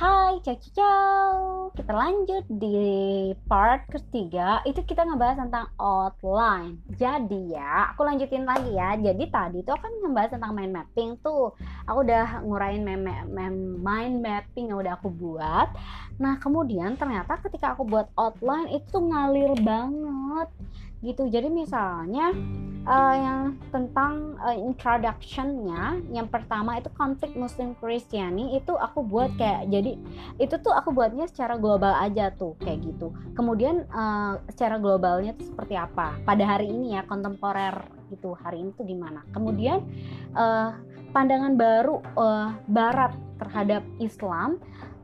はい、チャキチャー Kita lanjut di part ketiga. Itu kita ngebahas tentang outline. Jadi ya, aku lanjutin lagi ya. Jadi tadi tuh kan ngebahas tentang mind mapping tuh. Aku udah ngurain mind mapping yang udah aku buat. Nah, kemudian ternyata ketika aku buat outline itu ngalir banget gitu. Jadi misalnya uh, yang tentang uh, introductionnya yang pertama itu konflik Muslim Kristiani itu aku buat kayak jadi itu tuh aku buatnya secara global aja tuh kayak gitu. Kemudian uh, secara globalnya tuh seperti apa? Pada hari ini ya kontemporer gitu hari ini tuh gimana? Kemudian uh, pandangan baru uh, Barat terhadap Islam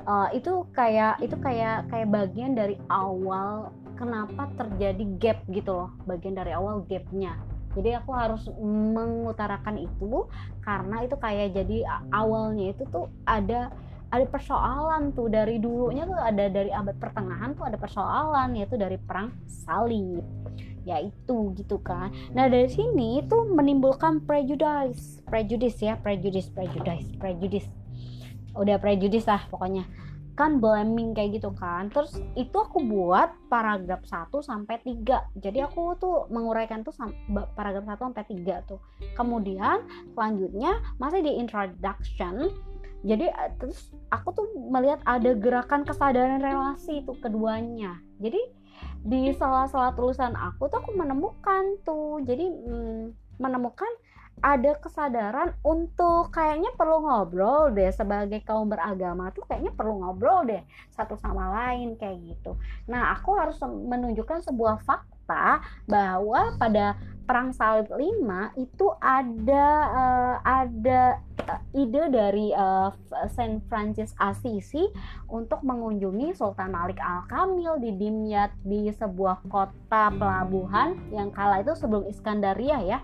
uh, itu kayak itu kayak kayak bagian dari awal kenapa terjadi gap gitu loh bagian dari awal gapnya. Jadi aku harus mengutarakan itu karena itu kayak jadi awalnya itu tuh ada ada persoalan tuh. Dari dulunya tuh ada dari abad pertengahan tuh ada persoalan yaitu dari perang salib. Yaitu gitu kan. Nah dari sini itu menimbulkan prejudice. Prejudice ya prejudice prejudice prejudice. Udah prejudice lah pokoknya. Kan blaming kayak gitu kan. Terus itu aku buat paragraf 1 sampai 3 jadi aku tuh menguraikan tuh paragraf 1 sampai 3 tuh. Kemudian selanjutnya masih di introduction jadi eh, terus aku tuh melihat ada gerakan kesadaran relasi itu keduanya. Jadi di salah-salah tulisan aku tuh aku menemukan tuh. Jadi hmm, menemukan ada kesadaran untuk kayaknya perlu ngobrol deh. Sebagai kaum beragama tuh kayaknya perlu ngobrol deh satu sama lain kayak gitu. Nah, aku harus menunjukkan sebuah fakta bahwa pada perang salib 5 itu ada uh, ada uh, ide dari uh, Saint Francis Assisi untuk mengunjungi Sultan Malik Al-Kamil di Dimyat di sebuah kota pelabuhan yang kala itu sebelum Iskandaria ya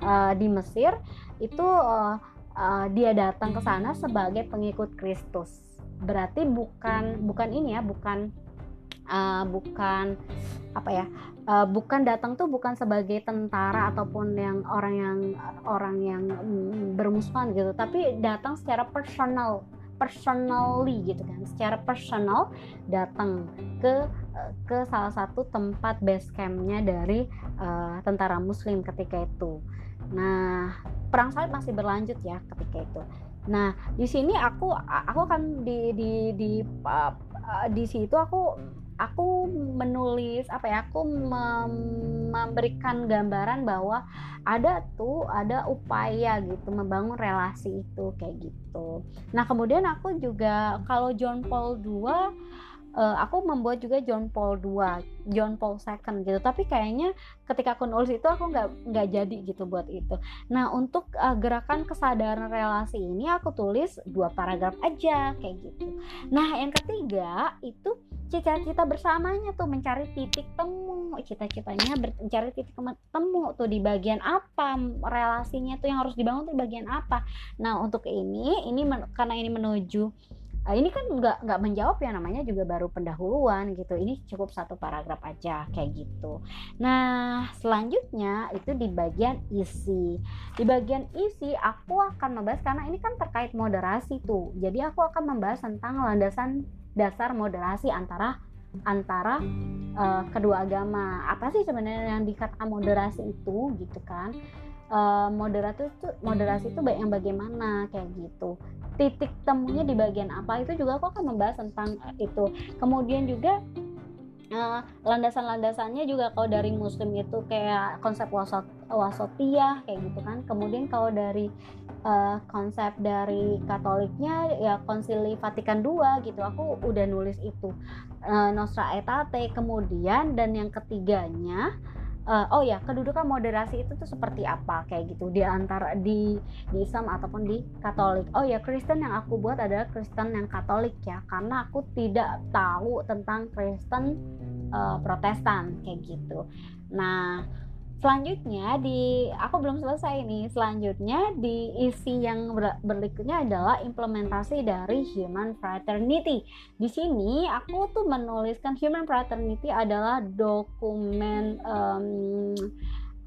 uh, di Mesir itu uh, uh, dia datang ke sana sebagai pengikut Kristus. Berarti bukan bukan ini ya, bukan uh, bukan apa ya uh, bukan datang tuh bukan sebagai tentara ataupun yang orang yang orang yang mm, bermusuhan gitu tapi datang secara personal personally gitu kan secara personal datang ke ke salah satu tempat base campnya dari uh, tentara muslim ketika itu Nah, perang salib masih berlanjut ya ketika itu. Nah, di sini aku aku kan di di di uh, di situ aku aku menulis apa ya aku mem memberikan gambaran bahwa ada tuh ada upaya gitu membangun relasi itu kayak gitu. Nah kemudian aku juga kalau John Paul II uh, aku membuat juga John Paul II, John Paul II gitu. Tapi kayaknya ketika aku nulis itu aku nggak nggak jadi gitu buat itu. Nah untuk uh, gerakan kesadaran relasi ini aku tulis dua paragraf aja kayak gitu. Nah yang ketiga itu cita-cita bersamanya tuh mencari titik temu cita-citanya mencari titik temu tuh di bagian apa relasinya tuh yang harus dibangun di bagian apa nah untuk ini ini karena ini menuju uh, ini kan nggak nggak menjawab ya namanya juga baru pendahuluan gitu. Ini cukup satu paragraf aja kayak gitu. Nah selanjutnya itu di bagian isi. Di bagian isi aku akan membahas karena ini kan terkait moderasi tuh. Jadi aku akan membahas tentang landasan dasar moderasi antara antara uh, kedua agama. Apa sih sebenarnya yang dikatakan moderasi itu gitu kan? Uh, itu moderasi itu baik yang bagaimana kayak gitu titik temunya di bagian apa itu juga aku akan membahas tentang itu. Kemudian juga uh, landasan-landasannya juga kalau dari muslim itu kayak konsep wasot wasotia kayak gitu kan. Kemudian kalau dari uh, konsep dari katoliknya ya konsili Vatikan II gitu aku udah nulis itu. Uh, Nostra Aetate kemudian dan yang ketiganya oh ya kedudukan moderasi itu tuh seperti apa? Kayak gitu di antara di di Islam ataupun di Katolik. Oh ya Kristen yang aku buat adalah Kristen yang Katolik ya karena aku tidak tahu tentang Kristen uh, Protestan kayak gitu. Nah selanjutnya di aku belum selesai nih. Selanjutnya di isi yang ber, berikutnya adalah implementasi dari human fraternity. Di sini aku tuh menuliskan human fraternity adalah dokumen um,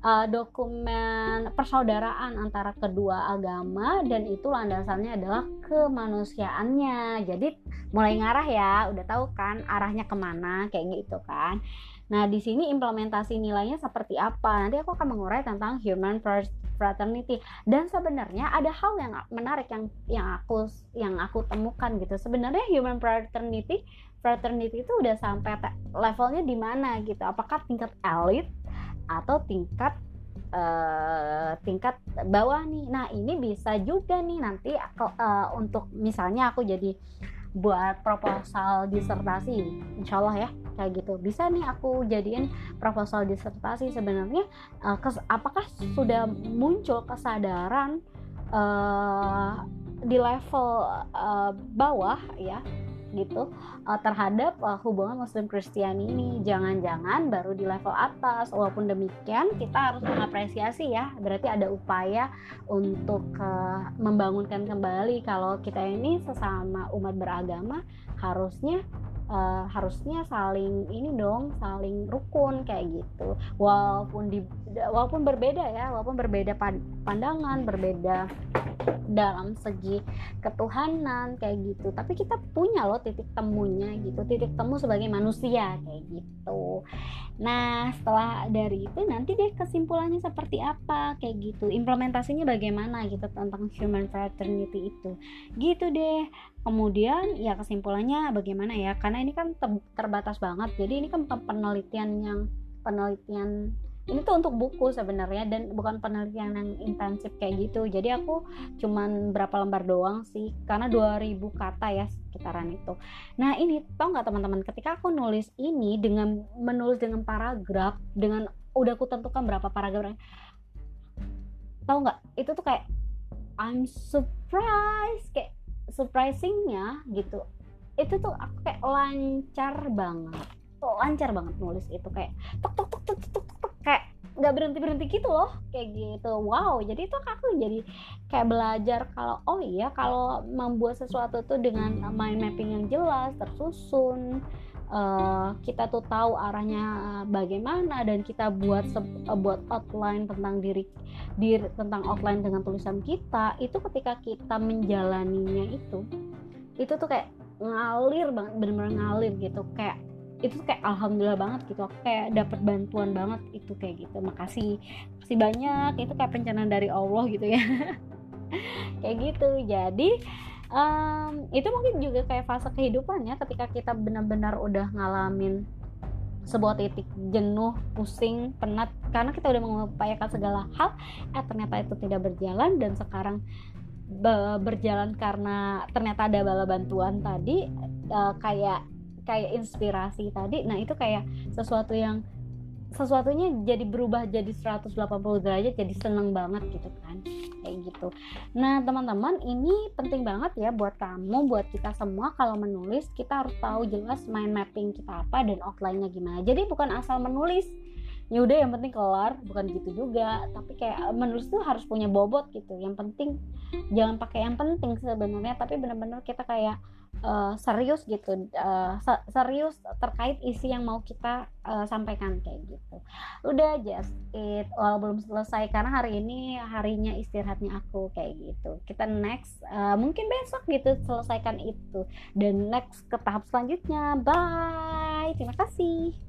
uh, dokumen persaudaraan antara kedua agama dan itu landasannya adalah kemanusiaannya. Jadi mulai ngarah ya udah tahu kan arahnya ke mana kayak gitu kan Nah, di sini implementasi nilainya seperti apa? Nanti aku akan mengurai tentang human fraternity. Dan sebenarnya ada hal yang menarik yang yang aku yang aku temukan gitu. Sebenarnya human fraternity fraternity itu udah sampai levelnya di mana gitu? Apakah tingkat elit atau tingkat uh, tingkat bawah nih. Nah, ini bisa juga nih nanti uh, untuk misalnya aku jadi buat proposal disertasi. Insya Allah ya kayak gitu. Bisa nih aku jadiin proposal disertasi sebenarnya kes, apakah sudah muncul kesadaran uh, di level uh, bawah ya gitu uh, terhadap uh, hubungan Muslim Kristiani ini. Jangan-jangan baru di level atas. Walaupun demikian kita harus mengapresiasi ya. Berarti ada upaya untuk uh, membangunkan kembali kalau kita ini sesama umat beragama harusnya uh, harusnya saling ini dong saling rukun kayak gitu. Walaupun di walaupun berbeda ya walaupun berbeda pandangan berbeda dalam segi ketuhanan kayak gitu. Tapi kita punya loh titik temunya gitu. Titik temu sebagai manusia kayak gitu. Nah setelah dari itu nanti deh kesimpulannya seperti apa kayak gitu. Implementasinya bagaimana gitu tentang human fraternity itu. Gitu deh kemudian ya kesimpulannya bagaimana ya? Karena ini kan terbatas banget. Jadi ini kan penelitian yang penelitian ini tuh untuk buku sebenarnya dan bukan penelitian yang intensif kayak gitu. Jadi aku cuman berapa lembar doang sih karena 2000 kata ya sekitaran itu. Nah ini tau nggak teman-teman ketika aku nulis ini dengan menulis dengan paragraf dengan udah aku tentukan berapa paragraf tau nggak? Itu tuh kayak I'm surprised kayak surprisingnya gitu itu tuh aku kayak lancar banget. Lancar banget nulis itu kayak tok tok tok tok tok, nggak berhenti berhenti gitu loh kayak gitu. Wow jadi itu aku jadi kayak belajar kalau oh iya kalau membuat sesuatu tuh dengan mind mapping yang jelas tersusun uh, kita tuh tahu arahnya bagaimana dan kita buat uh, buat outline tentang diri diri tentang outline dengan tulisan kita itu ketika kita menjalaninya itu itu tuh kayak ngalir banget bener-bener ngalir gitu. Kayak itu kayak alhamdulillah banget gitu. Aku kayak dapat bantuan banget itu kayak gitu. Makasih makasih banyak. Itu kayak pencernaan dari Allah gitu ya. Kayak gitu. Jadi um, itu mungkin juga kayak fase kehidupannya ketika kita benar-benar udah ngalamin sebuah titik jenuh, pusing, penat. Karena kita udah mengupayakan segala hal eh ternyata itu tidak berjalan. Dan sekarang be berjalan karena ternyata ada bala bantuan tadi uh, kayak kayak inspirasi tadi nah itu kayak sesuatu yang sesuatunya jadi berubah jadi 180 derajat jadi seneng banget gitu kan kayak gitu. Nah teman-teman ini penting banget ya buat kamu buat kita semua kalau menulis kita harus tahu jelas mind mapping kita apa dan outline-nya gimana. Jadi bukan asal menulis. Ya udah yang penting kelar bukan gitu juga. Tapi kayak menulis tuh harus punya bobot gitu. Yang penting jangan pakai yang penting sebenarnya tapi benar-benar kita kayak uh, serius gitu uh, serius terkait isi yang mau kita uh, sampaikan kayak gitu. Udah just it walau belum selesai karena hari ini harinya istirahatnya aku kayak gitu. Kita next uh, mungkin besok gitu selesaikan itu. Dan next ke tahap selanjutnya. Bye! Terima kasih